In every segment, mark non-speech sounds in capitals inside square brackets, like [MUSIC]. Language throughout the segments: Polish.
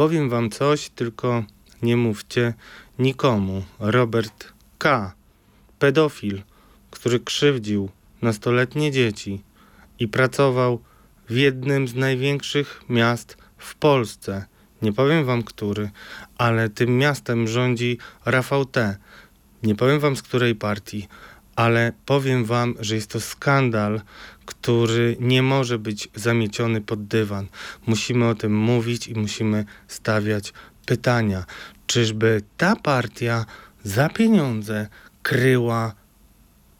Powiem wam coś, tylko nie mówcie nikomu. Robert K., pedofil, który krzywdził nastoletnie dzieci i pracował w jednym z największych miast w Polsce. Nie powiem wam który, ale tym miastem rządzi Rafał T. Nie powiem wam z której partii, ale powiem wam, że jest to skandal, który nie może być zamieciony pod dywan. Musimy o tym mówić i musimy stawiać pytania. Czyżby ta partia za pieniądze kryła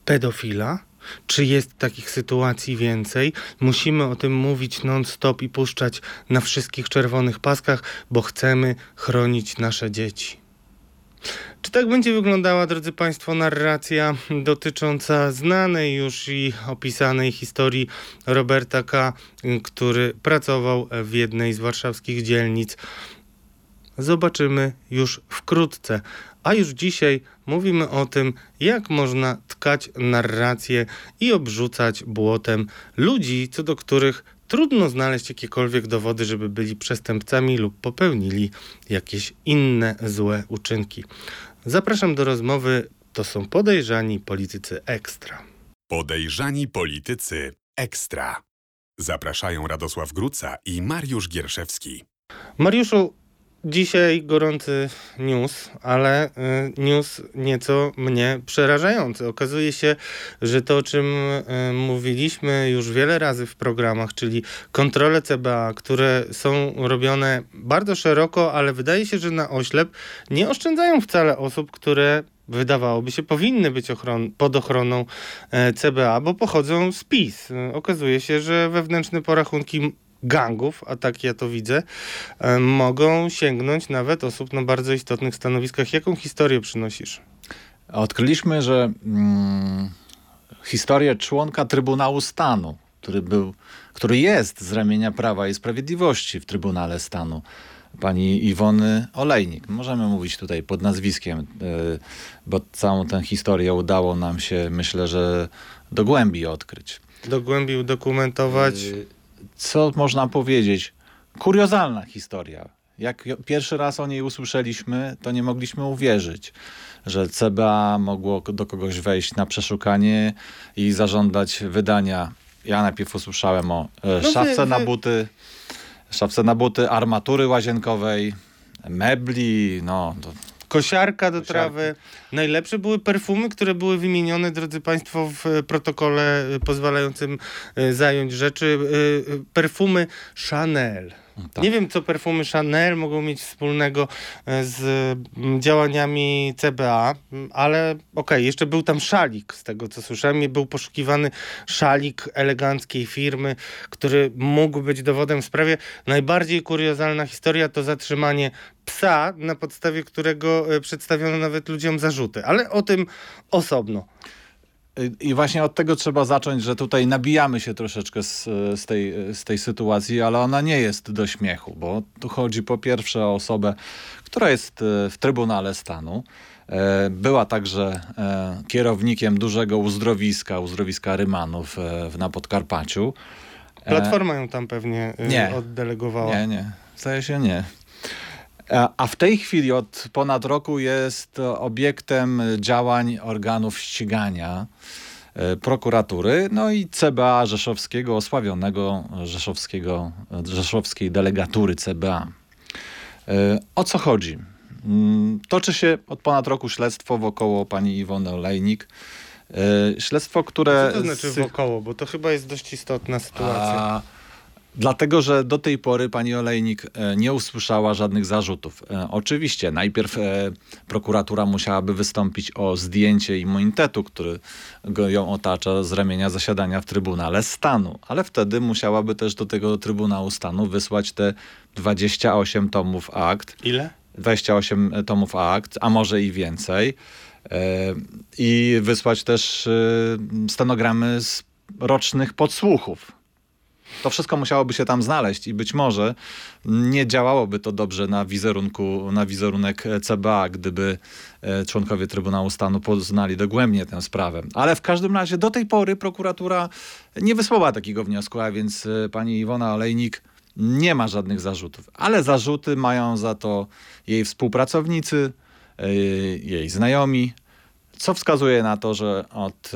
pedofila? Czy jest takich sytuacji więcej? Musimy o tym mówić non-stop i puszczać na wszystkich czerwonych paskach, bo chcemy chronić nasze dzieci. Czy tak będzie wyglądała, drodzy Państwo, narracja dotycząca znanej już i opisanej historii Roberta K., który pracował w jednej z warszawskich dzielnic? Zobaczymy już wkrótce. A już dzisiaj mówimy o tym, jak można tkać narrację i obrzucać błotem ludzi, co do których trudno znaleźć jakiekolwiek dowody, żeby byli przestępcami lub popełnili jakieś inne złe uczynki. Zapraszam do rozmowy. To są podejrzani politycy ekstra. Podejrzani politycy ekstra. Zapraszają Radosław Gruca i Mariusz Gierszewski. Mariuszu, Dzisiaj gorący news, ale y, news nieco mnie przerażający. Okazuje się, że to, o czym y, mówiliśmy już wiele razy w programach, czyli kontrole CBA, które są robione bardzo szeroko, ale wydaje się, że na oślep nie oszczędzają wcale osób, które wydawałoby się powinny być ochron pod ochroną e, CBA, bo pochodzą z PiS. Okazuje się, że wewnętrzne porachunki gangów, a tak ja to widzę, mogą sięgnąć nawet osób na bardzo istotnych stanowiskach. Jaką historię przynosisz? Odkryliśmy, że mm, historię członka Trybunału Stanu, który był, który jest z ramienia Prawa i Sprawiedliwości w Trybunale Stanu, pani Iwony Olejnik. Możemy mówić tutaj pod nazwiskiem, e, bo całą tę historię udało nam się, myślę, że do głębi odkryć. Do głębi udokumentować. Co można powiedzieć? Kuriozalna historia. Jak pierwszy raz o niej usłyszeliśmy, to nie mogliśmy uwierzyć, że CBA mogło do kogoś wejść na przeszukanie i zażądać wydania. Ja najpierw usłyszałem o e, no szafce na buty, szafce na buty, armatury łazienkowej, mebli, no to Kosiarka do trawy. Najlepsze były perfumy, które były wymienione, drodzy Państwo, w protokole pozwalającym e, zająć rzeczy. E, e, perfumy Chanel. Tak. Nie wiem, co perfumy Chanel mogą mieć wspólnego e, z mm, działaniami CBA, ale okej, okay, jeszcze był tam szalik, z tego co słyszałem. Był poszukiwany szalik eleganckiej firmy, który mógł być dowodem w sprawie. Najbardziej kuriozalna historia to zatrzymanie psa, na podstawie którego e, przedstawiono nawet ludziom zarzuty, ale o tym osobno. I właśnie od tego trzeba zacząć, że tutaj nabijamy się troszeczkę z, z, tej, z tej sytuacji, ale ona nie jest do śmiechu, bo tu chodzi po pierwsze o osobę, która jest e, w Trybunale Stanu. E, była także e, kierownikiem dużego uzdrowiska, uzdrowiska Rymanów na Podkarpaciu. Platforma ją tam pewnie nie, oddelegowała. Nie, nie. Zdaje się nie. A w tej chwili od ponad roku jest obiektem działań organów ścigania e, prokuratury, no i CBA Rzeszowskiego, osławionego Rzeszowskiego, Rzeszowskiej delegatury CBA. E, o co chodzi? Mm, toczy się od ponad roku śledztwo wokoło pani Iwony Olejnik. E, śledztwo, które... Co to znaczy wokoło? Bo to chyba jest dość istotna sytuacja. A Dlatego, że do tej pory pani Olejnik e, nie usłyszała żadnych zarzutów. E, oczywiście najpierw e, prokuratura musiałaby wystąpić o zdjęcie immunitetu, który ją otacza z ramienia zasiadania w Trybunale Stanu, ale wtedy musiałaby też do tego Trybunału Stanu wysłać te 28 tomów akt. Ile? 28 tomów akt, a może i więcej. I wysłać też stenogramy z rocznych podsłuchów to wszystko musiałoby się tam znaleźć i być może nie działałoby to dobrze na wizerunku, na wizerunek CBA, gdyby e, członkowie Trybunału Stanu poznali dogłębnie tę sprawę. Ale w każdym razie do tej pory prokuratura nie wysłała takiego wniosku, a więc e, pani Iwona Olejnik nie ma żadnych zarzutów, ale zarzuty mają za to jej współpracownicy, y, jej znajomi, co wskazuje na to, że od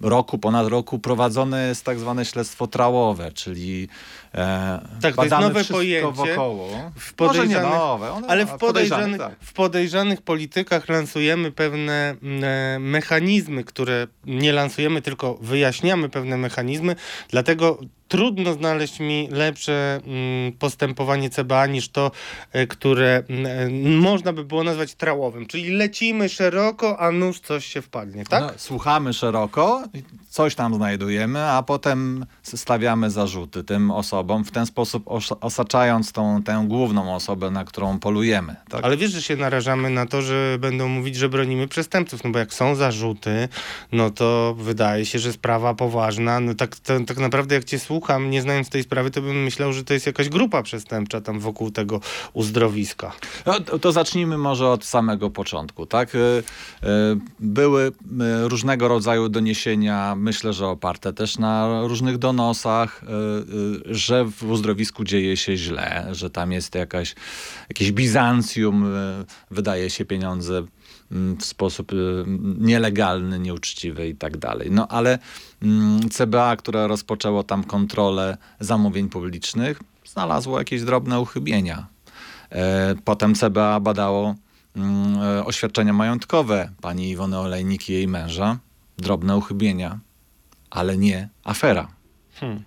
roku, ponad roku prowadzone jest tak zwane śledztwo trałowe, czyli e, Tak, to jest nowe wszystko pojęcie. wokoło. W Może nie nowe, one, Ale w podejrzanych, tak. w podejrzanych politykach lansujemy pewne mm, e, mechanizmy, które nie lansujemy, tylko wyjaśniamy pewne mechanizmy. Dlatego trudno znaleźć mi lepsze mm, postępowanie CBA niż to, e, które mm, e, można by było nazwać trałowym. Czyli lecimy szeroko, a nuż coś się wpadnie, tak? No, słuchamy szeroko, coś tam znajdujemy, a potem stawiamy zarzuty tym osobom, w ten sposób os- osaczając tą, tę główną osobę, na którą polujemy. Tak? Ale wiesz, że się narażamy na to, że będą mówić, że bronimy przestępców, no bo jak są zarzuty, no to wydaje się, że sprawa poważna. No tak, to, tak naprawdę jak cię słucham, nie znając tej sprawy, to bym myślał, że to jest jakaś grupa przestępcza tam wokół tego uzdrowiska. No, to, zacznijmy może od samego początku. Tak? Y, y, Były y, różnego rodzaju doniesienia, myślę, że oparte też na różnych donosach, że w uzdrowisku dzieje się źle, że tam jest jakaś, jakieś Bizancjum, wydaje się pieniądze w sposób y, nielegalny, nieuczciwy i tak dalej. No ale mm, CBA, które rozpoczęło tam kontrolę zamówień publicznych, znalazło jakieś drobne uchybienia. E, Potem CBA badało mm, oświadczenia majątkowe pani Iwony Olejnik i jej męża. Drobne uchybienia, ale nie afera. Hmm.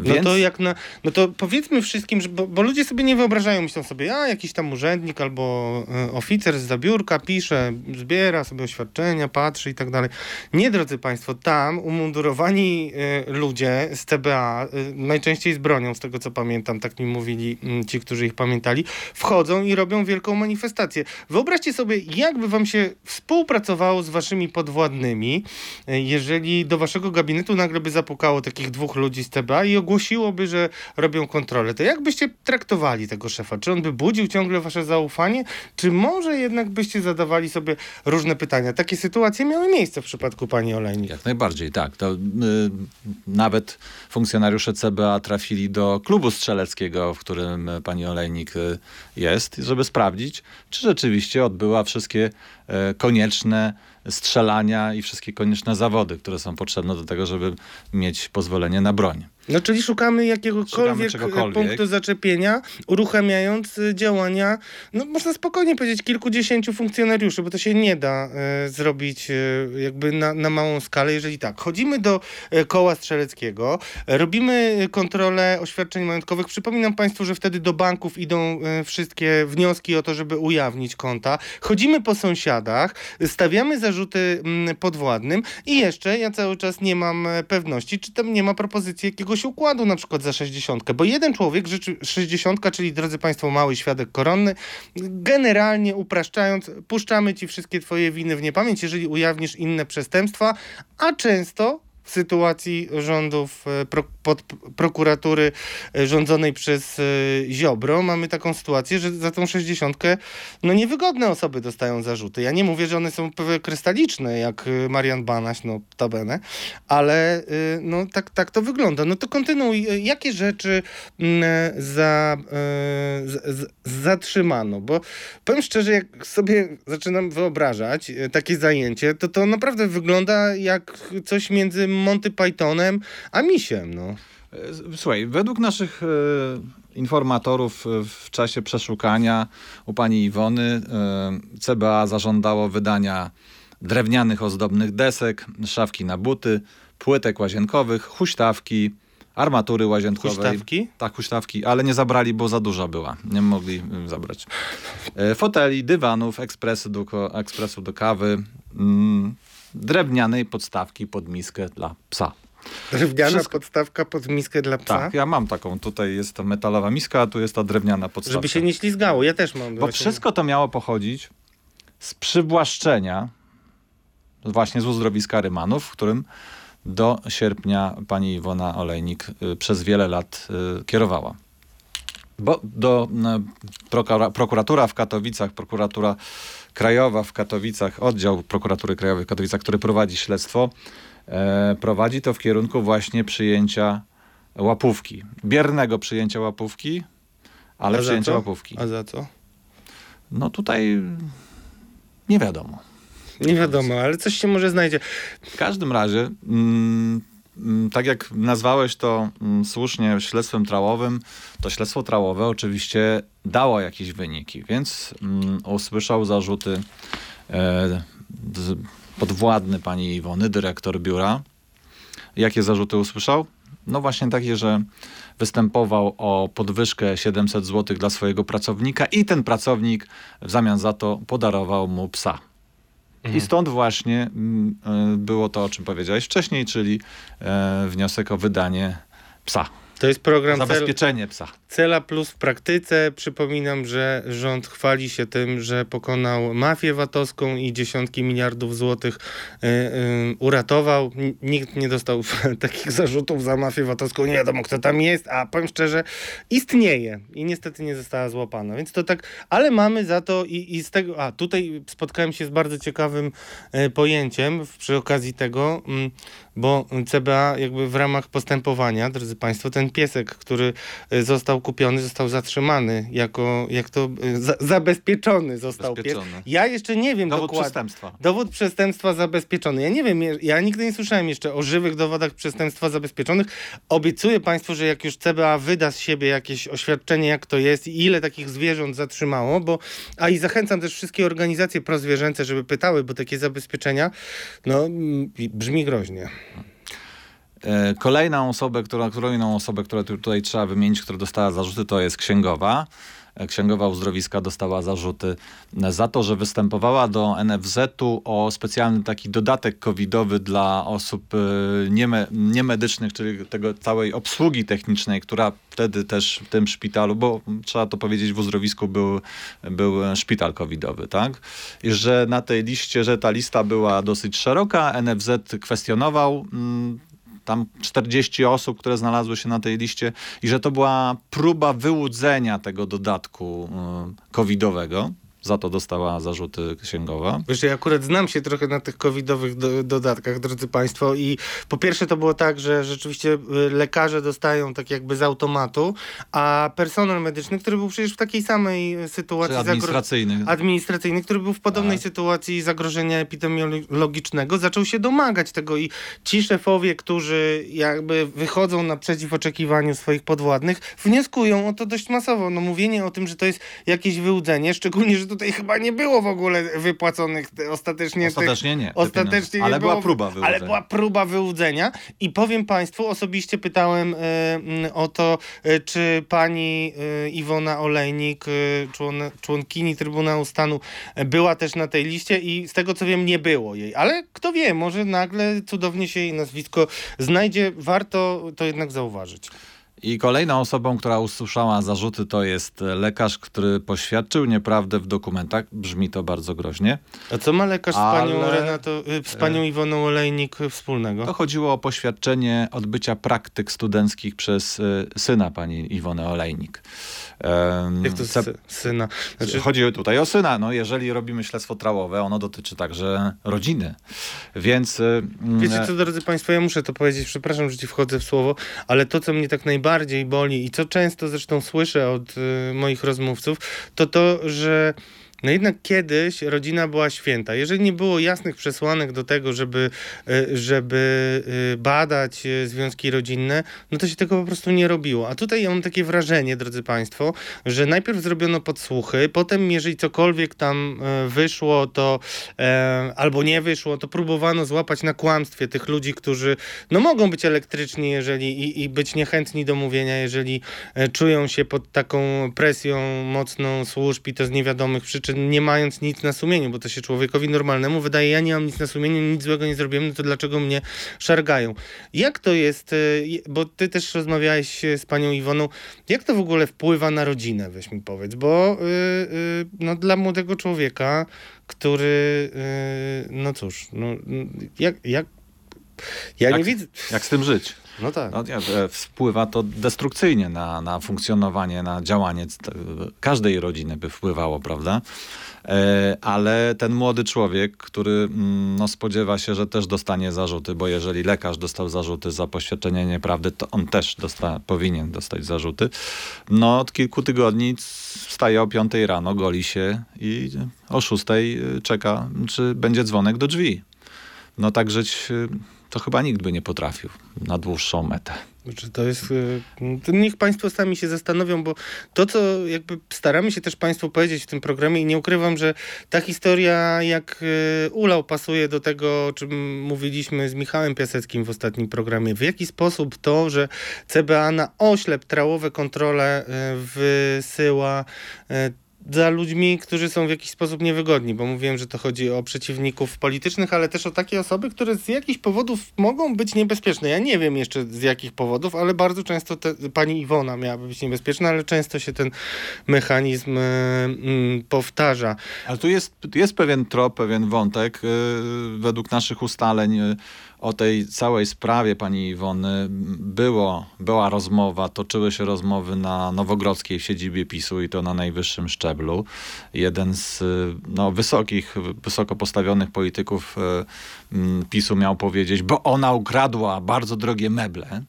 Więc No to jak na, no to powiedzmy wszystkim, że, bo, bo ludzie sobie nie wyobrażają, myślą sobie, a jakiś tam urzędnik albo e, oficer z zabiórka pisze, zbiera sobie oświadczenia, patrzy i tak dalej. Nie, drodzy Państwo, tam umundurowani e, ludzie z TBA, e, najczęściej z bronią, z tego co pamiętam, tak mi mówili m, ci, którzy ich pamiętali, wchodzą i robią wielką manifestację. Wyobraźcie sobie, jakby wam się współpracowało z waszymi podwładnymi, jeżeli do waszego gabinetu nagle by zapukało takich dwóch ludzi z TBA i ogłosiłoby, że robią kontrolę, to jak byście traktowali tego szefa? Czy on by budził ciągle wasze zaufanie, czy może jednak byście zadawali sobie różne pytania? Takie sytuacje miały miejsce w przypadku pani Olejnik. Jak najbardziej, tak. To, y, nawet funkcjonariusze CBA trafili do klubu strzeleckiego, w którym pani Olejnik y, jest, żeby sprawdzić, czy rzeczywiście odbyła wszystkie y, konieczne strzelania i wszystkie konieczne zawody, które są potrzebne do tego, żeby mieć pozwolenie na broń. No czyli szukamy jakiegokolwiek Szukamy punktu zaczepienia, uruchamiając y, działania, no można spokojnie powiedzieć kilkudziesięciu funkcjonariuszy, bo to się nie da e, zrobić e, jakby na, na małą skalę, jeżeli tak. Chodzimy do e, koła strzeleckiego, robimy kontrolę oświadczeń majątkowych. Przypominam Państwu, że wtedy do banków idą wszystkie wnioski o to, żeby ujawnić konta. Chodzimy po sąsiadach, stawiamy zarzuty mm, podwładnym i jeszcze ja cały czas nie mam e, pewności, czy tam nie ma propozycji jakiegoś układu na przykład za 60, bo jeden człowiek życzy 60, czyli drodzy Państwo, mały świadek koronny, generalnie upraszczając, puszczamy Ci wszystkie Twoje winy w niepamięć, jeżeli ujawnisz inne przestępstwa, a często sytuacji rządów e, pro, pod prokuratury e, rządzonej przez e, Ziobro mamy taką sytuację, że za tą 60 no niewygodne osoby dostają zarzuty. Ja nie mówię, że one są krystaliczne, jak Marian Banaś, no tabene, ale no tak, tak to wygląda. No to kontynuuj. Jakie rzeczy za, zatrzymano? Bo powiem szczerze, jak sobie zaczynam wyobrażać takie zajęcie, to to naprawdę wygląda jak coś między Monty Pythonem a misiem, no. E, Słuchaj, według naszych e, informatorów e, w czasie przeszukania u pani Iwony CBA zażądało wydania drewnianych ozdobnych desek, szafki na buty, płytek łazienkowych, huśtawki, armatury łazienkowej. Huśtawki? Tak, huśtawki, ale nie zabrali, bo za duża była. Nie mogli zabrać. Foteli, dywanów, ekspresy do, ekspresu do kawy, mm, drewnianej podstawki pod miskę dla psa. Drewniana Wszystko- podstawka pod miskę dla psa. Tak, ja mam taką. Tutaj jest ta metalowa miska, a tu jest ta drewniana podstawka. Żeby się nie ślizgało. Ja też mam. Bo właśnie. wszystko to miało pochodzić z przywłaszczenia właśnie z uzdrowiska Rymanów, w którym do sierpnia pani Iwona Olejnik y, przez wiele lat y, kierowała. Bo do y, prokura, prokuratura w Katowicach, prokuratura krajowa w Katowicach, oddział prokuratury krajowej w Katowicach, który prowadzi śledztwo, e, prowadzi to w kierunku właśnie przyjęcia łapówki. Biernego przyjęcia łapówki, ale A przyjęcia łapówki. A za co? No tutaj nie wiadomo. Nie wiadomo, ale coś się może znajdzie. W każdym razie, mm, tak jak nazwałeś to mm, słusznie śledztwem trałowym, to śledztwo trałowe oczywiście dało jakieś wyniki, więc mm, usłyszał zarzuty e, podwładny pani Iwony, dyrektor biura. Jakie zarzuty usłyszał? No właśnie takie, że występował o podwyżkę 700 zł dla swojego pracownika i ten pracownik w zamian za to podarował mu psa. I stąd właśnie mm, e, było to, o czym powiedziałeś wcześniej, czyli e, wniosek o wydanie psa. To jest program cel, Zabezpieczenie psa. Cela Plus w praktyce. Przypominam, że rząd chwali się tym, że pokonał mafię VAT-owską i dziesiątki miliardów złotych y, y, uratował. Nikt nie dostał [LAUGHS] takich zarzutów za mafię VAT-owską. Nie wiadomo, kto tam jest, a powiem szczerze, istnieje i niestety nie została złapana. Więc to tak, ale mamy za to i, i z tego, a tutaj spotkałem się z bardzo ciekawym e, pojęciem przy okazji tego, mm, bo CBA jakby w ramach postępowania, drodzy Państwo, ten piesek, który e, został kupiony, został zatrzymany jako, jak to, e, za, zabezpieczony został pies. Ja jeszcze nie wiem Dowód dokładnie. przestępstwa. Dowód przestępstwa zabezpieczony. Ja nie wiem, ja nigdy nie słyszałem jeszcze o żywych dowodach przestępstwa zabezpieczonych. Obiecuję Państwu, że jak już CBA wyda z siebie jakieś oświadczenie, jak to jest i ile takich zwierząt zatrzymało, bo, a i zachęcam też wszystkie organizacje prozwierzęce, żeby pytały, bo takie zabezpieczenia, no, mm, brzmi groźnie. E, Kolejną osobę, która, kolejną osobę, którą tu- tutaj trzeba wymienić, która dostała zarzuty, to jest księgowa. E, Księgowa uzdrowiska dostała zarzuty za to, że występowała do NFZ-u o specjalny taki dodatek covidowy dla osób e, nieme, niemedycznych, czyli tego całej obsługi technicznej, która wtedy też w tym szpitalu, bo trzeba to powiedzieć, w uzdrowisku był, był szpital covidowy, tak? I że na tej liście, że ta lista była dosyć szeroka, NFZ kwestionował mm, tam 40 osób, które znalazły się na tej liście i że to była próba wyłudzenia tego dodatku y, covidowego. Za to dostała zarzuty księgowa. Wiesz, ja akurat znam się trochę na tych covidowych do, dodatkach, drodzy Państwo, i po pierwsze to było tak, że rzeczywiście y, lekarze dostają tak jakby z automatu, a personel medyczny, który był przecież w takiej samej y, sytuacji Czy administracyjny. administracyjny, który był w podobnej Tak. sytuacji zagrożenia epidemiologicznego, zaczął się domagać tego i ci szefowie, którzy jakby wychodzą naprzeciw oczekiwaniu swoich podwładnych, wnioskują o to dość masowo. No mówienie o tym, że to jest jakieś wyłudzenie, szczególnie, że tutaj chyba nie było w ogóle wypłaconych te, ostatecznie tych Ostatecznie nie. te Ostatecznie nie Ale była było- próba Ale wyłudzenia. była próba wyłudzenia i powiem Państwu, osobiście pytałem e, o to, e, czy pani e, Iwona Olejnik, człon, członkini Trybunału Stanu, była też na tej liście i z tego co wiem, nie było jej. Ale kto wie, może nagle cudownie się jej nazwisko znajdzie. Warto to jednak zauważyć. I kolejną osobą, która usłyszała zarzuty, to jest lekarz, który poświadczył nieprawdę w dokumentach. Brzmi to bardzo groźnie. A co ma lekarz z panią, Ale- Renato, e, z panią Iwoną Olejnik e, wspólnego? To chodziło o poświadczenie odbycia praktyk studenckich przez y, syna pani Iwony Olejnik. Em, Jak to sy- syna? Znaczy, Chodzi tutaj o syna. No, jeżeli robimy śledztwo trałowe, ono dotyczy także rodziny. Więc. y, Wiecie mm, co, drodzy Państwo, ja muszę to powiedzieć, przepraszam, że ci wchodzę w słowo, ale to, co mnie tak najbardziej boli i co często zresztą słyszę od y, moich rozmówców, to to, że no jednak kiedyś rodzina była święta. Jeżeli nie było jasnych przesłanek do tego, żeby, y, żeby y, badać y, związki rodzinne, no to się tego po prostu nie robiło. A tutaj ja mam takie wrażenie, drodzy Państwo, że najpierw zrobiono podsłuchy, potem jeżeli cokolwiek tam e, wyszło, to e, albo nie wyszło, to próbowano złapać na kłamstwie tych ludzi, którzy no mogą być elektryczni jeżeli, i, i być niechętni do mówienia, jeżeli e, czują się pod taką presją mocną służb i to z niewiadomych przyczyn, nie mając nic na sumieniu, bo to się człowiekowi normalnemu wydaje, ja nie mam nic na sumieniu, nic złego nie zrobiłem, no to dlaczego mnie szargają? Jak to jest, je- bo ty też rozmawiałeś e, z panią Iwoną, jak to w ogóle wpływa na rodzinę, weź mi powiedz, bo y, y, no, dla młodego człowieka, który, y, no cóż, no, y, jak, jak, ja jak, nie widzę... Jak z tym żyć? No tak. No, e, wpływa to destrukcyjnie na, na funkcjonowanie, na działanie każdej rodziny by wpływało, prawda? E, ale ten młody człowiek, który mm, no, spodziewa się, że też dostanie zarzuty, bo jeżeli lekarz dostał zarzuty za poświadczenie nieprawdy, to on też dosta, powinien dostać zarzuty. No od kilku tygodni wstaje o 5 rano, goli się i o 6 y, czeka, czy będzie dzwonek do drzwi. No tak żyć to chyba nikt by nie potrafił na dłuższą metę. Czy to jest. To niech Państwo sami się zastanowią, bo to, co jakby staramy się też Państwu powiedzieć w tym programie, i nie ukrywam, że ta historia, jak y, ulał, pasuje do tego, o czym mówiliśmy z Michałem Piaseckim w ostatnim programie. W jaki sposób to, że CBA na oślep trałowe kontrole y, wysyła za ludźmi, którzy są w jakiś sposób niewygodni, bo mówiłem, że to chodzi o przeciwników politycznych, ale też o takie osoby, które z jakichś powodów mogą być niebezpieczne. Ja nie wiem jeszcze z jakich powodów, ale bardzo często te, pani Iwona miałaby być niebezpieczna, ale często się ten mechanizm y, y, powtarza. Ale tu jest, jest pewien trop, pewien wątek. Y, według naszych ustaleń o tej całej sprawie pani Iwony było, była rozmowa, toczyły się rozmowy na Nowogrodzkiej w siedzibie PiSu i to na najwyższym szczeblu. Jeden z no, wysokich, wysoko postawionych polityków e, PiSu miał powiedzieć, bo ona ukradła bardzo drogie meble.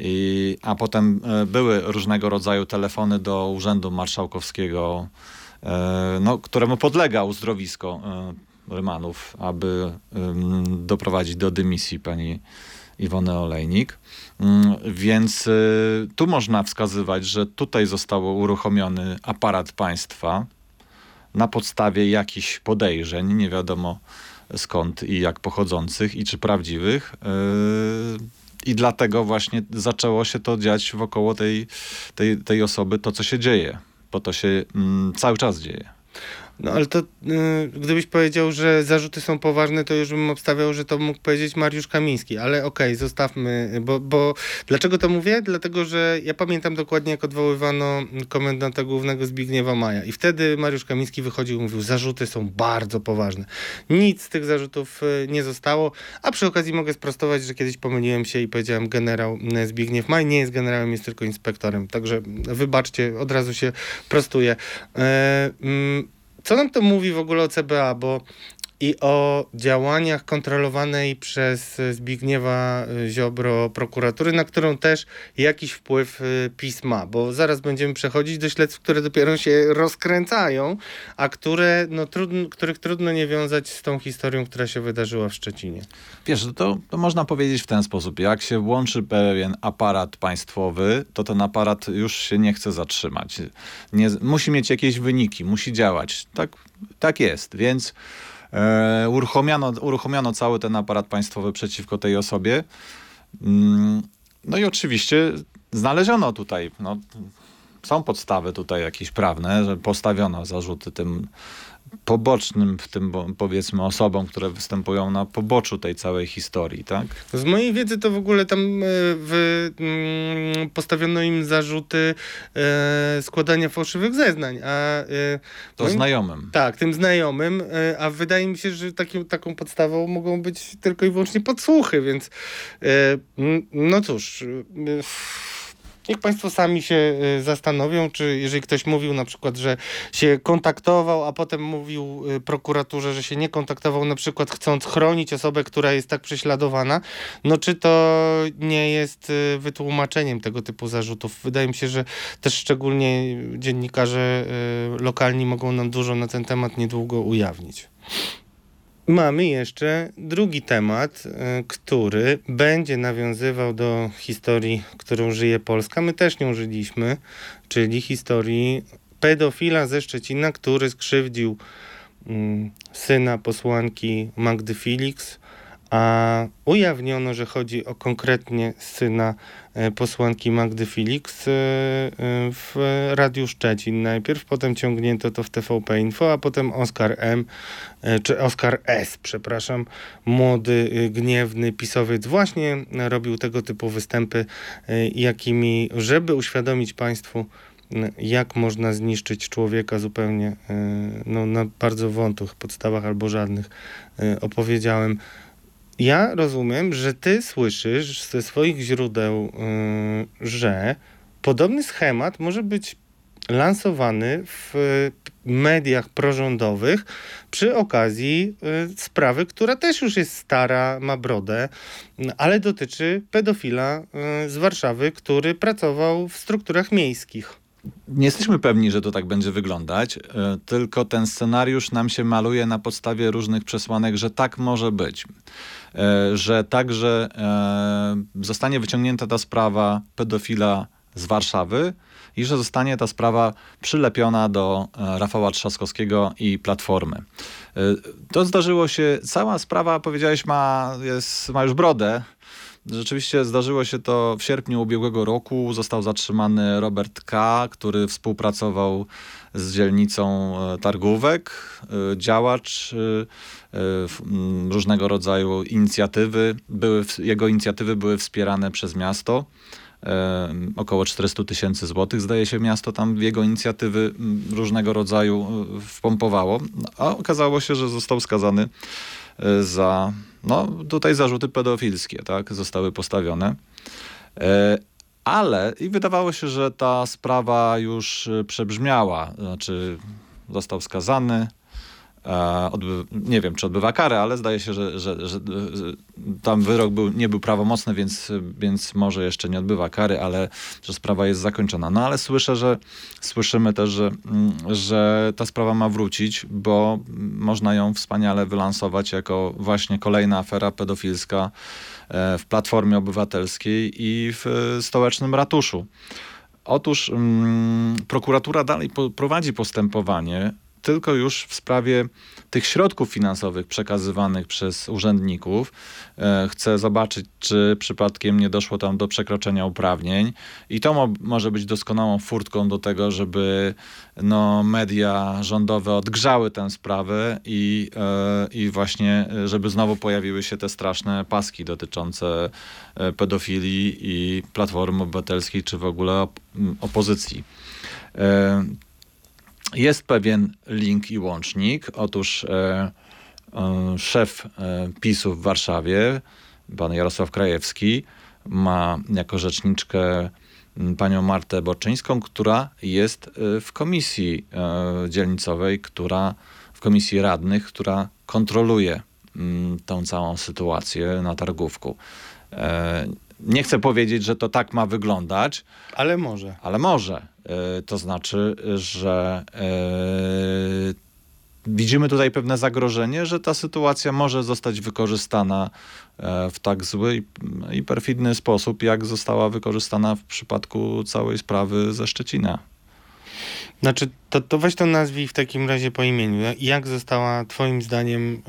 I, a potem e, były różnego rodzaju telefony do Urzędu Marszałkowskiego, no, któremu podlega uzdrowisko Rymanów, aby doprowadzić do dymisji pani Iwony Olejnik. Mm, więc y, tu można wskazywać, że tutaj został uruchomiony aparat państwa na podstawie jakichś podejrzeń, nie wiadomo skąd i jak pochodzących i czy prawdziwych. Y, I dlatego właśnie zaczęło się to dziać wokoło tej, tej, tej osoby, to co się dzieje, bo to się mm, cały czas dzieje. No ale to y, gdybyś powiedział, że zarzuty są poważne, to już bym obstawiał, że to mógł powiedzieć Mariusz Kamiński, ale okej, okay, zostawmy, bo, bo dlaczego to mówię? Dlatego, że ja pamiętam dokładnie, jak odwoływano komendanta głównego Zbigniewa Maja i wtedy Mariusz Kamiński wychodził i mówił, zarzuty są bardzo poważne. Nic z tych zarzutów y, nie zostało, a przy okazji mogę sprostować, że kiedyś pomyliłem się i powiedziałem generał Zbigniew Maj, nie jest generałem, jest tylko inspektorem, także wybaczcie, od razu się prostuję. E, mm, co nam to mówi w ogóle o CBA, bo i o działaniach kontrolowanej przez Zbigniewa Ziobro prokuratury, na którą też jakiś wpływ y, PiS ma, bo zaraz będziemy przechodzić do śledztw, które dopiero się rozkręcają, a które, no, trudno, których trudno nie wiązać z tą historią, która się wydarzyła w Szczecinie. Wiesz, to, to można powiedzieć w ten sposób. Jak się włączy pewien aparat państwowy, to ten aparat już się nie chce zatrzymać. Nie, musi mieć jakieś wyniki, musi działać. Tak, tak jest, więc uruchomiono, uruchomiono cały ten aparat państwowy przeciwko tej osobie. Mm, no i oczywiście znaleziono tutaj, no, są podstawy tutaj jakieś prawne, że postawiono zarzuty tym pobocznym w tym, powiedzmy, osobom, które występują na poboczu tej całej historii, tak? Z mojej wiedzy to w ogóle tam e, w, mm, postawiono im zarzuty e, składania fałszywych zeznań, a... E, to moim, znajomym. Tak, tym znajomym, a wydaje mi się, że takim, taką podstawą mogą być tylko i wyłącznie podsłuchy, więc no cóż... Niech Państwo sami się y, zastanowią, czy jeżeli ktoś mówił na przykład, że się kontaktował, a potem mówił y, prokuraturze, że się nie kontaktował, na przykład chcąc chronić osobę, która jest tak prześladowana, no czy to nie jest y, wytłumaczeniem tego typu zarzutów? Wydaje mi się, że też szczególnie dziennikarze lokalni mogą nam dużo na ten temat niedługo ujawnić. Mamy jeszcze drugi temat, e, który będzie nawiązywał do historii, którą żyje Polska. My też nią żyliśmy, czyli historii pedofila ze Szczecina, który skrzywdził mm, syna posłanki Magdy Felix a ujawniono, że chodzi o konkretnie syna e, posłanki Magdy Felix e, e, w Radiu Szczecin. Najpierw, potem ciągnięto to w TVP Info, a potem Oskar M, czy Oskar S, przepraszam, młody, gniewny pisowiec właśnie robił tego typu występy, jakimi, żeby uświadomić Państwu, jak można zniszczyć człowieka zupełnie no, na bardzo wątłych podstawach albo żadnych opowiedziałem ja rozumiem, że ty słyszysz ze swoich źródeł, yy, że podobny schemat może być lansowany w mediach prorządowych przy okazji y, sprawy, która też już jest stara, ma brodę, ale dotyczy pedofila y, z Warszawy, który pracował w strukturach miejskich. Nie jesteśmy pewni, że to tak będzie wyglądać, y, tylko ten scenariusz nam się maluje na podstawie różnych przesłanek, że tak może być. Że także zostanie wyciągnięta ta sprawa pedofila z Warszawy, i że zostanie ta sprawa przylepiona do e, Rafała Trzaskowskiego i Platformy. E, to zdarzyło się, cała sprawa, powiedziałeś, ma, jest, ma już brodę. Rzeczywiście zdarzyło się to w sierpniu ubiegłego roku. Został zatrzymany Robert K., który współpracował z dzielnicą e, targówek, działacz różnego rodzaju inicjatywy. Były, jego inicjatywy były wspierane przez miasto około 400 tysięcy złotych, zdaje się, miasto tam w jego inicjatywy różnego rodzaju e, wpompowało, a okazało się, że został skazany e, za, no tutaj zarzuty pedofilskie, tak, zostały postawione. E, ale i wydawało się, że ta sprawa już przebrzmiała, znaczy został skazany, nie wiem, czy odbywa karę, ale zdaje się, że, że, że, tam wyrok był, nie był prawomocny, więc, więc może jeszcze nie odbywa kary, ale że sprawa jest zakończona. No ale słyszę, że słyszymy też, że, że ta sprawa ma wrócić, bo można ją wspaniale wylansować jako właśnie kolejna afera pedofilska e, w Platformie Obywatelskiej i w stołecznym ratuszu. Otóż mm, prokuratura dalej prowadzi postępowanie tylko już w sprawie tych środków finansowych przekazywanych przez urzędników. E, chcę zobaczyć, czy przypadkiem nie doszło tam do przekroczenia uprawnień i to mo może być doskonałą furtką do tego, żeby no, media rządowe odgrzały tę sprawę i, e, i właśnie, żeby znowu pojawiły się te straszne paski dotyczące e, pedofilii i Platformy Obywatelskiej, czy w ogóle op opozycji. Jest pewien link i łącznik. Otóż e, e, szef e, PiSu w Warszawie, pan Jarosław Krajewski, ma jako rzeczniczkę panią Martę Borczyńską, która jest e, w komisji e, dzielnicowej, która w komisji radnych, która kontroluje tą całą sytuację na targówku. E, nie chcę powiedzieć, że to tak ma wyglądać. Ale może. Ale może. E, to znaczy, że e, widzimy tutaj pewne zagrożenie, że ta sytuacja może zostać wykorzystana e, w tak zły i perfidny sposób, jak została wykorzystana w przypadku całej sprawy ze Szczecina. Znaczy, to, to weź to nazwij w takim razie po imieniu. Jak została twoim zdaniem...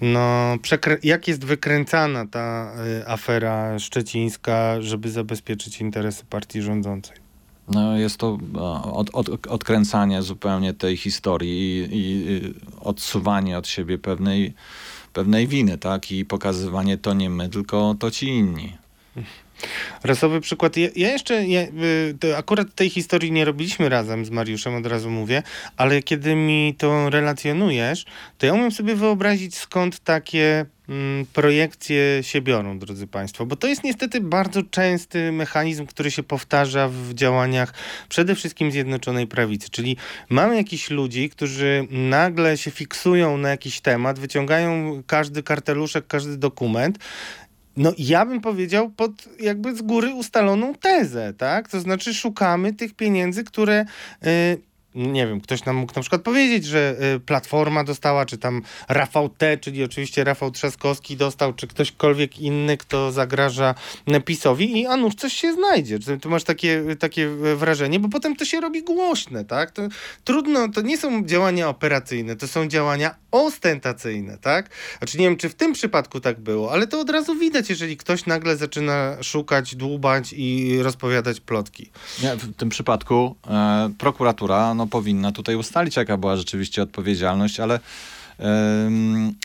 No, jak jest wykręcana ta afera szczecińska, żeby zabezpieczyć interesy partii rządzącej? No, jest to od, od, odkręcanie zupełnie tej historii i, i odsuwanie od siebie pewnej, pewnej winy, tak? I pokazywanie to nie my, tylko to ci inni. Rasowy przykład. Ja, ja jeszcze, ja, y, akurat tej historii nie robiliśmy razem z Mariuszem, od razu mówię, ale kiedy mi to relacjonujesz, to ja umiem sobie wyobrazić skąd takie mm, projekcje się biorą, drodzy Państwo, bo to jest niestety bardzo częsty mechanizm, który się powtarza w działaniach przede wszystkim Zjednoczonej Prawicy, czyli mamy jakichś ludzi, którzy nagle się fiksują na jakiś temat, wyciągają każdy karteluszek, każdy dokument no ja bym powiedział pod jakby z góry ustaloną tezę, tak? To znaczy szukamy tych pieniędzy, które y, nie wiem, ktoś nam mógł na przykład powiedzieć, że y, Platforma dostała, czy tam Rafał T, czyli oczywiście Rafał Trzaskowski dostał, czy ktośkolwiek inny, kto zagraża PiSowi i a nuż coś się znajdzie. Tu masz takie, takie wrażenie, bo potem to się robi głośne, tak? To trudno, to nie są działania operacyjne, to są działania ostentacyjne, tak? Znaczy nie wiem, czy w tym przypadku tak było, ale to od razu widać, jeżeli ktoś nagle zaczyna szukać, dłubać i rozpowiadać plotki. Nie, w tym przypadku e, prokuratura no, powinna tutaj ustalić, jaka była rzeczywiście odpowiedzialność, ale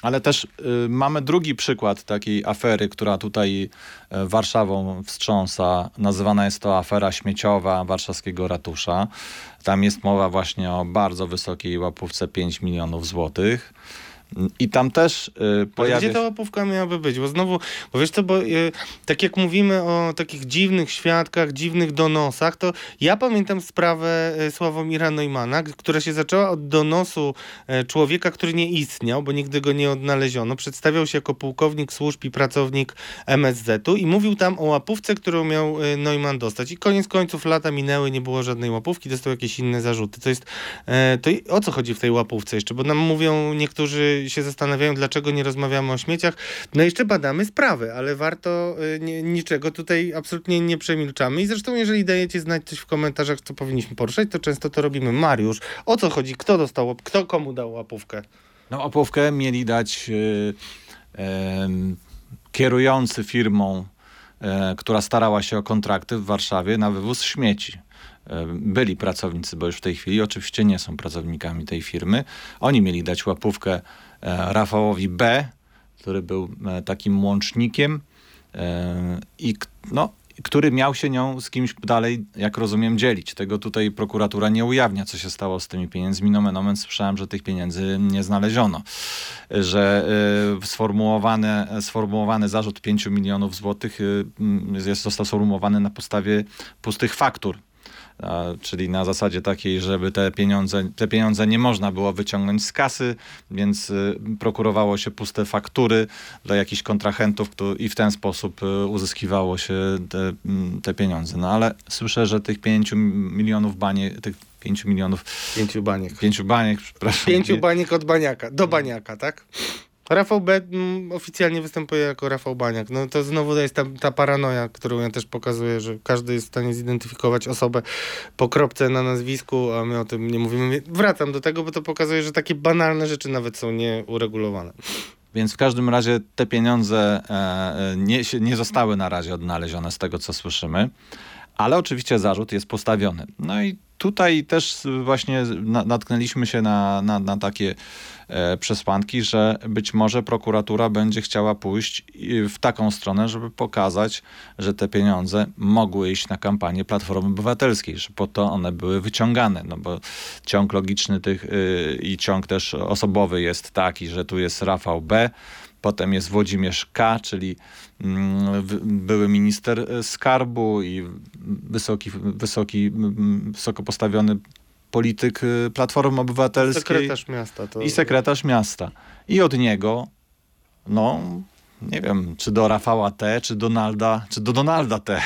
ale też y, mamy drugi przykład takiej afery, która tutaj e, Warszawą wstrząsa. Nazywana jest to afera śmieciowa warszawskiego ratusza. Tam jest mowa właśnie o bardzo wysokiej łapówce 5 milionów złotych. I tam też y, pojawia Gdzie ta łapówka miałaby być? Bo znowu, bo wiesz co, bo y, tak jak mówimy o takich dziwnych świadkach, dziwnych donosach, to ja pamiętam sprawę y, Sławomira Neumana, która się zaczęła od donosu y, człowieka, który nie istniał, bo nigdy go nie odnaleziono. Przedstawiał się jako pułkownik służb i pracownik MSZ-u i mówił tam o łapówce, którą miał y, Neumann dostać. I koniec końców lata minęły, nie było żadnej łapówki, dostał jakieś inne zarzuty. To jest, y, to o co chodzi w tej łapówce jeszcze? Bo nam mówią, niektórzy się zastanawiają, dlaczego nie rozmawiamy o śmieciach. No jeszcze badamy sprawę, ale warto y, nie, niczego tutaj absolutnie nie przemilczamy. I zresztą, jeżeli dajecie znać coś w komentarzach, co powinniśmy poruszać, to często to robimy. Mariusz, o co chodzi? Kto dostał, kto komu dał łapówkę? No, opłówkę mieli dać y, kierujący firmą, e, która starała się o kontrakty w Warszawie na wywóz śmieci. E, Byli pracownicy, bo już w tej chwili oczywiście nie są pracownikami tej firmy. Oni mieli dać łapówkę Rafałowi B, który był e, takim łącznikiem e, i no, który miał się nią z kimś dalej, jak rozumiem, dzielić. Tego tutaj prokuratura nie ujawnia, co się stało z tymi pieniędzmi. Nomen omen słyszałem, że tych pieniędzy nie znaleziono. Że y, sformułowany, sformułowany zarzut 5 milionów złotych y, jest, został sformułowany na podstawie pustych faktur. Czyli na zasadzie takiej, żeby te pieniądze, te pieniądze nie można było wyciągnąć z kasy, więc y, prokurowało się puste faktury dla jakichś kontrahentów i w ten sposób y, uzyskiwało się te, mm, te pieniądze. No ale słyszę, że tych 5 milionów banie, tych 5 milionów, Pięciu baniek. 5 baniek, przepraszam. Pięciu nie- baniek od baniaka, do baniaka, tak? Rafał B mm, oficjalnie występuje jako Rafał Baniak. No to znowu jest ta, ta paranoja, którą ja też pokazuję, że każdy jest w stanie zidentyfikować osobę po kropce na nazwisku, a my o tym nie mówimy. Wracam do tego, bo to pokazuje, że takie banalne rzeczy nawet są nieuregulowane. Więc w każdym razie te pieniądze e, e, nie, nie zostały na razie odnalezione z tego, co słyszymy, ale oczywiście zarzut jest postawiony. No i tutaj też właśnie na, natknęliśmy się na, na, na takie e, przesłanki, że być może prokuratura będzie chciała pójść w taką stronę, żeby pokazać, że te pieniądze mogły iść na kampanię Platformy Obywatelskiej, że po to one były wyciągane, no bo ciąg logiczny tych y, i ciąg też osobowy jest taki, że tu jest Rafał B., Potem jest Włodzimierz K., czyli mm, były minister e, skarbu i wysoki, wysoki, wysoko postawiony polityk y, Platformy Obywatelskiej Sekretarz miasta to... i sekretarz miasta. I od niego, no, nie wiem, czy do Rafała T., czy Donalda, czy do Donalda T.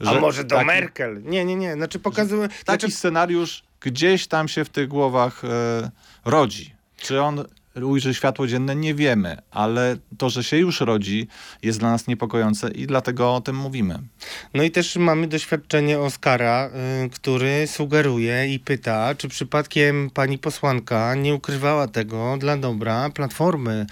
A Że może do taki- Merkel? Nie, nie, nie. Znaczy pokazuje... Taki Znaczy, scenariusz gdzieś tam się w tych głowach e, rodzi. Czy on ujrzy światło dzienne, nie wiemy, ale to, że się już rodzi, jest dla nas niepokojące i dlatego o tym mówimy. No i też mamy doświadczenie Oskara, y, który sugeruje i pyta, czy przypadkiem pani posłanka nie ukrywała tego dla dobra Platformy.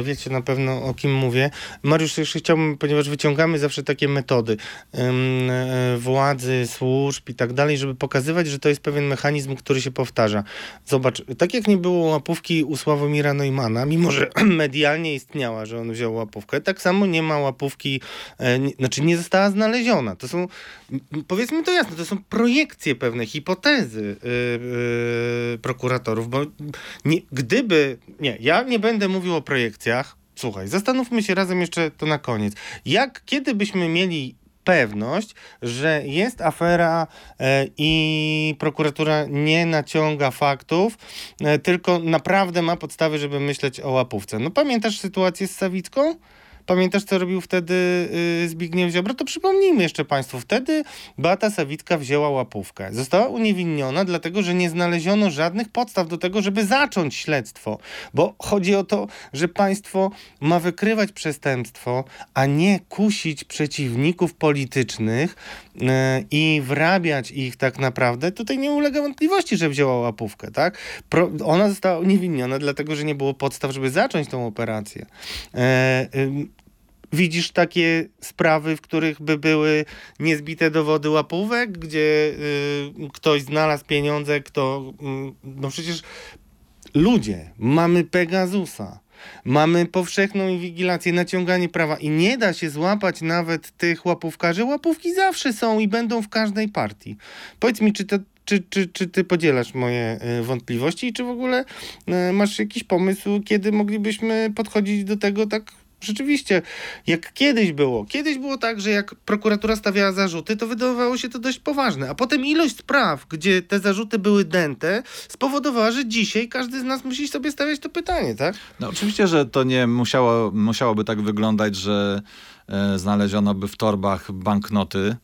Y, wiecie na pewno o kim mówię. Mariusz, jeszcze chciałbym, ponieważ wyciągamy zawsze takie metody y, władzy, służb i tak dalej, żeby pokazywać, że to jest pewien mechanizm, który się powtarza. Zobacz, tak jak nie było łapówki u Sławomira Neumana, mimo że [CLEARS THROAT] medialnie istniała, że on wziął łapówkę, tak samo nie ma łapówki, e, nie, znaczy nie została znaleziona. To są, powiedzmy to jasno, to są projekcje pewne, hipotezy yy, yy, prokuratorów, bo nie, gdyby, nie, ja nie będę mówił o projekcjach, słuchaj, zastanówmy się razem jeszcze to na koniec. Jak, kiedy byśmy mieli pewność, że jest afera e, i prokuratura nie naciąga faktów, e, tylko naprawdę ma podstawy, żeby myśleć o łapówce. No pamiętasz sytuację z Sawicką? Pamiętasz, co robił wtedy y, Zbigniew Ziobro? To przypomnijmy jeszcze Państwu. Wtedy Beata Sawicka wzięła łapówkę. Została uniewinniona, dlatego że nie znaleziono żadnych podstaw do tego, żeby zacząć śledztwo. Bo chodzi o to, że państwo ma wykrywać przestępstwo, a nie kusić przeciwników politycznych y, i wrabiać ich tak naprawdę. Tutaj nie ulega wątpliwości, że wzięła łapówkę, tak? Pro, ona została uniewinniona, dlatego że nie było podstaw, żeby zacząć tą operację. E, Widzisz takie sprawy, w których by były niezbite dowody łapówek, gdzie y, ktoś znalazł pieniądze, kto. mm, no przecież ludzie, mamy Pegasusa. Mamy powszechną inwigilację, naciąganie prawa i nie da się złapać nawet tych łapówkarzy. Łapówki zawsze są i będą w każdej partii. Powiedz mi, czy to czy, czy, czy ty podzielasz moje y, wątpliwości i czy w ogóle y, masz jakiś pomysł, kiedy moglibyśmy podchodzić do tego tak rzeczywiście, jak kiedyś było. Kiedyś było tak, że jak prokuratura stawiała zarzuty, to wydawało się to dość poważne. A potem ilość spraw, gdzie te zarzuty były dęte, spowodowała, że dzisiaj każdy z nas musi sobie stawiać to pytanie, tak? No oczywiście, że to nie musiało, musiałoby tak wyglądać, że e, znaleziono by w torbach banknoty.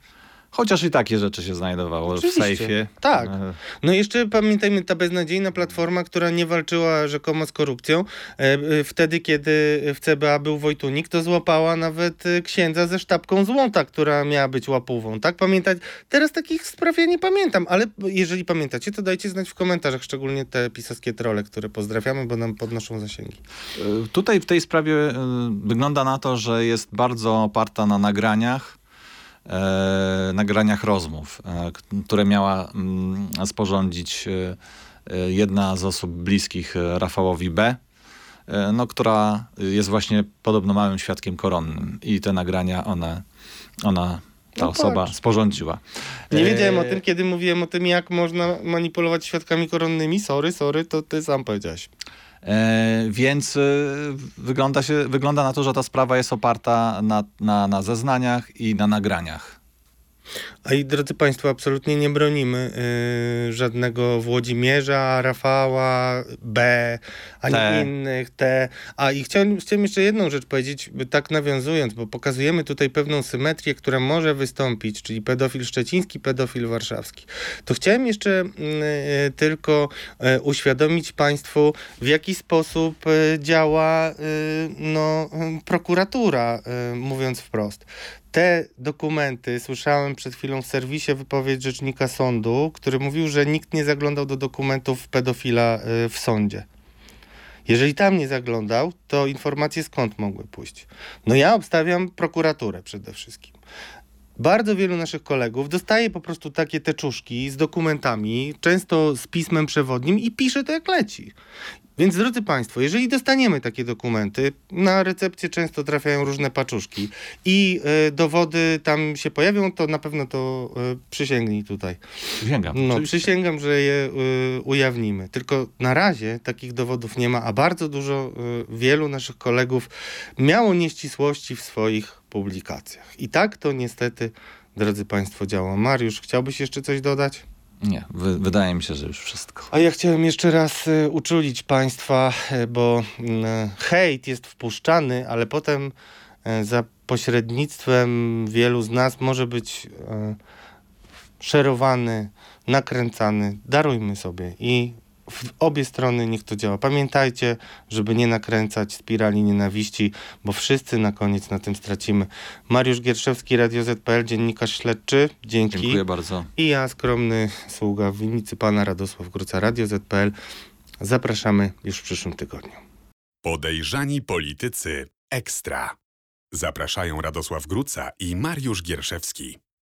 Chociaż i takie rzeczy się znajdowało Oczywiście. w sejfie. Tak. E, No i jeszcze pamiętajmy, ta beznadziejna platforma, która nie walczyła rzekomo z korupcją, e, e, wtedy kiedy w CBA był Wojtunik, to złapała nawet księdza ze sztabką złota, która miała być łapówą, tak? Pamiętać? Teraz takich spraw ja nie pamiętam, ale jeżeli pamiętacie, to dajcie znać w komentarzach, szczególnie te pisowskie trole, które pozdrawiamy, bo nam podnoszą zasięgi. Tutaj w tej sprawie wygląda na to, że jest bardzo oparta na nagraniach, nagraniach rozmów, e, które miała mm, sporządzić e, e, jedna z osób bliskich e, Rafałowi B., e, no, która jest właśnie podobno małym świadkiem koronnym i te nagrania one, ona, ta No osoba patrz. sporządziła. Nie wiedziałem o E, tym, kiedy mówiłem o tym, jak można manipulować świadkami koronnymi. Sorry, sorry, to ty sam powiedziałeś. E, więc e, wygląda, się, wygląda na to, że ta sprawa jest oparta na, na, na zeznaniach i na nagraniach. A i drodzy Państwo, absolutnie nie bronimy y, żadnego Włodzimierza, Rafała, B, ani T. innych, T. A i chciałem, chciałem jeszcze jedną rzecz powiedzieć, tak nawiązując, bo pokazujemy tutaj pewną symetrię, która może wystąpić, czyli pedofil szczeciński, pedofil warszawski. To chciałem jeszcze y, y, tylko y, uświadomić Państwu, w jaki sposób działa no, prokuratura, mówiąc wprost. Te dokumenty, słyszałem przed chwilą w serwisie wypowiedź rzecznika sądu, który mówił, że nikt nie zaglądał do dokumentów pedofila y, w sądzie. Jeżeli tam nie zaglądał, to informacje skąd mogły pójść? No ja obstawiam prokuraturę przede wszystkim. Bardzo wielu naszych kolegów dostaje po prostu takie teczuszki z dokumentami, często z pismem przewodnim i pisze to jak leci. Więc drodzy Państwo, jeżeli dostaniemy takie dokumenty, na recepcję często trafiają różne paczuszki i y, dowody tam się pojawią, to na pewno to y, przysięgnij tutaj. Przysięgam. No, przysięgam, że je y, ujawnimy. Tylko na razie takich dowodów nie ma, a bardzo dużo, wielu naszych kolegów miało nieścisłości w swoich publikacjach. I tak to niestety, drodzy Państwo, działa. Mariusz, chciałbyś jeszcze coś dodać? Nie, wy, wydaje mi się, że już wszystko. A ja chciałem jeszcze raz y, uczulić Państwa, y, bo y, hejt jest wpuszczany, ale potem y, za pośrednictwem wielu z nas może być y, szerowany, nakręcany. Darujmy sobie i w obie strony niech to działa. Pamiętajcie, żeby nie nakręcać spirali nienawiści, bo wszyscy na koniec na tym stracimy. Mariusz Gierszewski, Radio ZPL, dziennikarz śledczy. Dzięki. Dziękuję bardzo. I ja, skromny sługa w winnicy pana Radosław Gruca, Radio ZPL. Zapraszamy już w przyszłym tygodniu. Podejrzani politycy ekstra. Zapraszają Radosław Gruca i Mariusz Gierszewski.